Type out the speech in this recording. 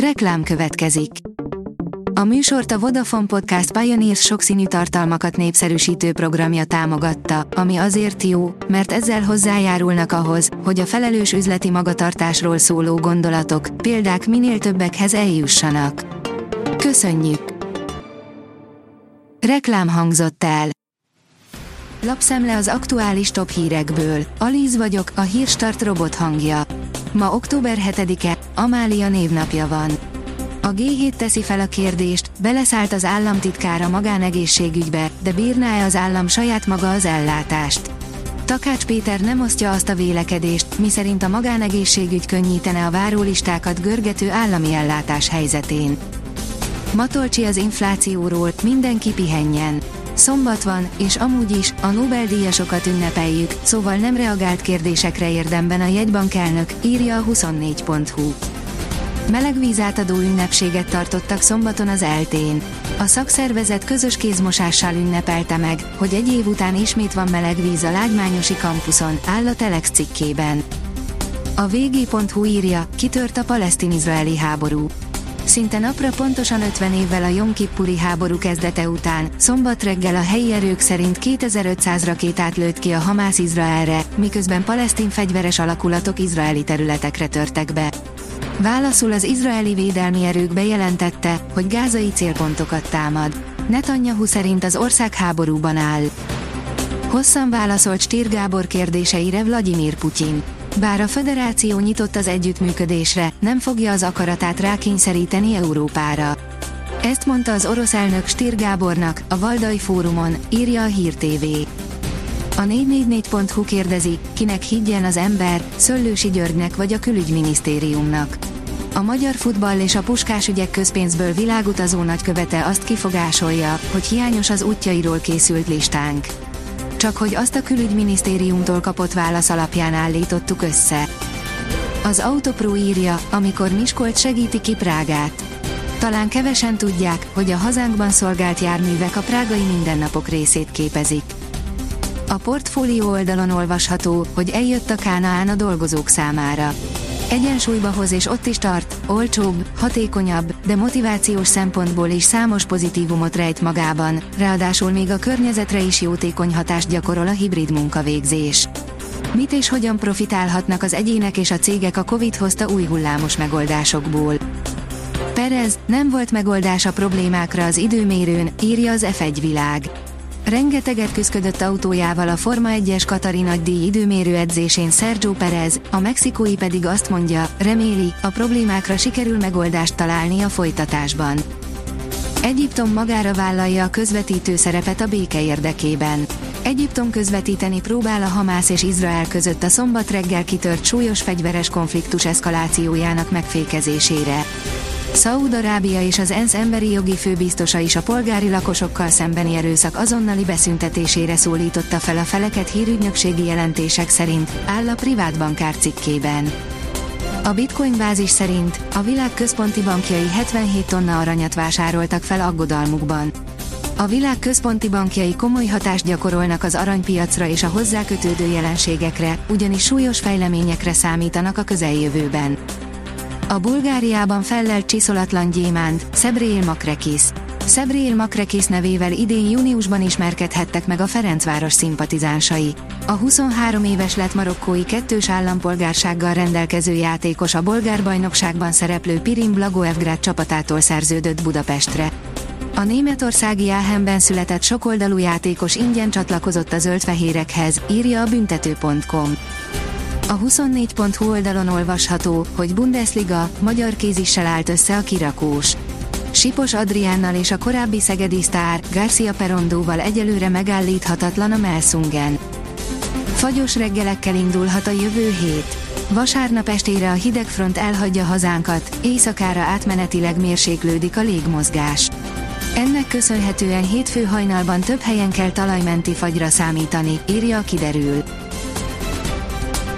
Reklám következik. A műsort a Vodafone Podcast Pioneers sokszínű tartalmakat népszerűsítő programja támogatta, ami azért jó, mert ezzel hozzájárulnak ahhoz, hogy a felelős üzleti magatartásról szóló gondolatok, példák minél többekhez eljussanak. Köszönjük! Reklám hangzott el. Lapszemle az aktuális top hírekből. Alíz vagyok, a hírstart robot hangja. Ma október 7-e, Amália névnapja van. A G7 teszi fel a kérdést, beleszállt az államtitkár a magánegészségügybe, de bírná-e az állam saját maga az ellátást? Takács Péter nem osztja azt a vélekedést, miszerint a magánegészségügy könnyítene a várólistákat görgető állami ellátás helyzetén. Matolcsi az inflációról, mindenki pihenjen. Szombat van, és amúgy is, a Nobel-díjasokat ünnepeljük, szóval nem reagált kérdésekre érdemben a jegybank elnök, írja a 24.hu. Melegvízátadó ünnepséget tartottak szombaton az eltén. A szakszervezet közös kézmosással ünnepelte meg, hogy egy év után ismét van meleg víz a Lágymányosi kampuszon, áll a Telex cikkében. A vg.hu írja, kitört a palesztin-izraeli háború. Szinte napra pontosan 50 évvel a Jom háború kezdete után, szombat reggel a helyi erők szerint 2500 rakétát lőtt ki a Hamász Izraelre, miközben palesztin fegyveres alakulatok izraeli területekre törtek be. Válaszul az izraeli védelmi erők bejelentette, hogy gázai célpontokat támad. Netanyahu szerint az ország háborúban áll. Hosszan válaszolt Stír Gábor kérdéseire Vladimir Putyin. Bár a föderáció nyitott az együttműködésre, nem fogja az akaratát rákényszeríteni Európára. Ezt mondta az orosz elnök Stír Gábornak, a Valdai Fórumon, írja a Hír TV. A 444.hu kérdezi, kinek higgyen az ember, Szöllősi Györgynek vagy a külügyminisztériumnak. A magyar futball és a puskás ügyek közpénzből világutazó nagykövete azt kifogásolja, hogy hiányos az útjairól készült listánk csak hogy azt a külügyminisztériumtól kapott válasz alapján állítottuk össze. Az Autopro írja, amikor Miskolt segíti ki Prágát. Talán kevesen tudják, hogy a hazánkban szolgált járművek a prágai mindennapok részét képezik. A portfólió oldalon olvasható, hogy eljött a Kánaán a dolgozók számára Egyensúlyba hoz és ott is tart, olcsóbb, hatékonyabb, de motivációs szempontból is számos pozitívumot rejt magában, ráadásul még a környezetre is jótékony hatást gyakorol a hibrid munkavégzés. Mit és hogyan profitálhatnak az egyének és a cégek a Covid hozta új hullámos megoldásokból? Perez, nem volt megoldás a problémákra az időmérőn, írja az F1 világ. Rengeteget küzdött autójával a Forma 1-es Katari nagydíj időmérő edzésén Sergio Perez, a mexikói pedig azt mondja, reméli, a problémákra sikerül megoldást találni a folytatásban. Egyiptom magára vállalja a közvetítő szerepet a béke érdekében. Egyiptom közvetíteni próbál a Hamász és Izrael között a szombat reggel kitört súlyos fegyveres konfliktus eszkalációjának megfékezésére. Szaúd-Arábia és az ENSZ emberi jogi főbiztosa is a polgári lakosokkal szembeni erőszak azonnali beszüntetésére szólította fel a feleket hírügynökségi jelentések szerint, áll a privát bankár cikkében. A Bitcoin bázis szerint a világ központi bankjai 77 tonna aranyat vásároltak fel aggodalmukban. A világ központi bankjai komoly hatást gyakorolnak az aranypiacra és a hozzá kötődő jelenségekre, ugyanis súlyos fejleményekre számítanak a közeljövőben. A Bulgáriában fellelt csiszolatlan gyémánt, Szebrél Makrekis. Szebrél Makrekis nevével idén júniusban ismerkedhettek meg a Ferencváros szimpatizánsai. A 23 éves lett marokkói kettős állampolgársággal rendelkező játékos a bolgár bajnokságban szereplő Pirin Blagoevgrad csapatától szerződött Budapestre. A németországi Áhenben született sokoldalú játékos ingyen csatlakozott a zöldfehérekhez, írja a büntető.com. A 24.hu oldalon olvasható, hogy Bundesliga, magyar kézissel állt össze a kirakós. Sipos Adriánnal és a korábbi szegedi sztár, Garcia Perondóval egyelőre megállíthatatlan a Melsungen. Fagyos reggelekkel indulhat a jövő hét. Vasárnap estére a hidegfront elhagyja hazánkat, éjszakára átmenetileg mérséklődik a légmozgás. Ennek köszönhetően hétfő hajnalban több helyen kell talajmenti fagyra számítani, írja a kiderül.